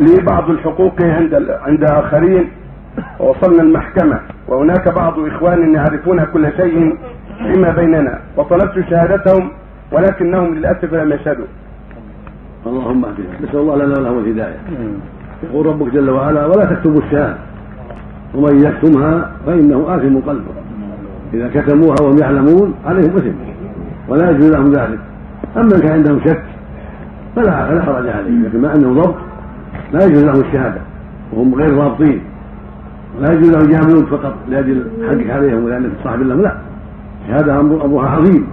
لي بعض الحقوق عند عند آخرين ووصلنا المحكمة وهناك بعض إخوان يعرفون كل شيء فيما بيننا وطلبت شهادتهم ولكنهم للأسف لم يشهدوا. اللهم اهدنا نسأل الله لنا ولهم الهداية. يقول ربك جل وعلا ولا تكتبوا الشهادة ومن يكتمها فإنه آثم قلبه. إذا كتموها وهم يعلمون عليهم إثم ولا يجوز لهم ذلك. أما إن كان عندهم شك فلا فلا حرج عليه لكن مع أنه ضبط لا يجوز لهم الشهادة وهم غير ضابطين ولا يجوز لهم يجاملون فقط لاجل حقك عليهم ولانك صاحب لهم لا. الشهاده امرها عظيم.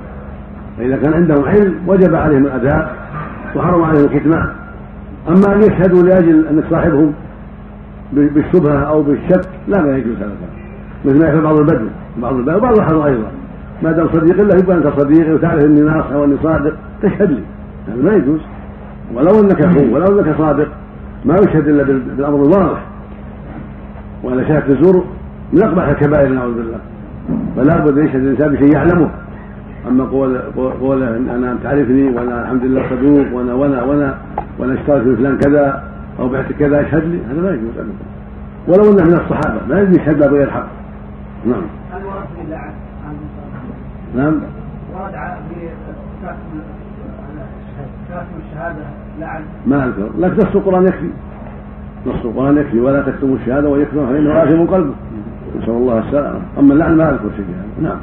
فإذا كان عندهم علم وجب عليهم الأداء وحرم عليهم الكتمان أما أن يشهدوا لأجل انك صاحبهم بالشبهة أو بالشك لا ما يجوز هذا. مثل ما يفعل بعض البدو. بعض البدو وبعض الحضر أيضا. ما دام صديق له يبقى أنت صديقي وتعرف إني ناصح وإني صادق تشهد لي. هذا ما يجوز. ولو إنك اخو ولو إنك صادق. ما يشهد إلا بالأمر الواضح. ولا شهاده الزور من أقبح الكبائر نعوذ بالله. فلا بد أن يشهد الإنسان بشيء يعلمه. أما قول قول أنا تعرفني وأنا الحمد لله صدوق وأنا وأنا وأنا وأنا اشتريت من فلان كذا أو بعت كذا اشهد لي. هذا ما يجوز ابدا. ولو أنه من الصحابة لا يجوز يشهد بغير حق نعم. هل ورد في ما أذكر. لكن نص القرآن يكفي. نص القرآن يكفي ولا تكتموا الشهادة ويكتموا فانه اثم قلبه. نسأل الله السلامة. أما اللعن ما أذكر شيء نعم.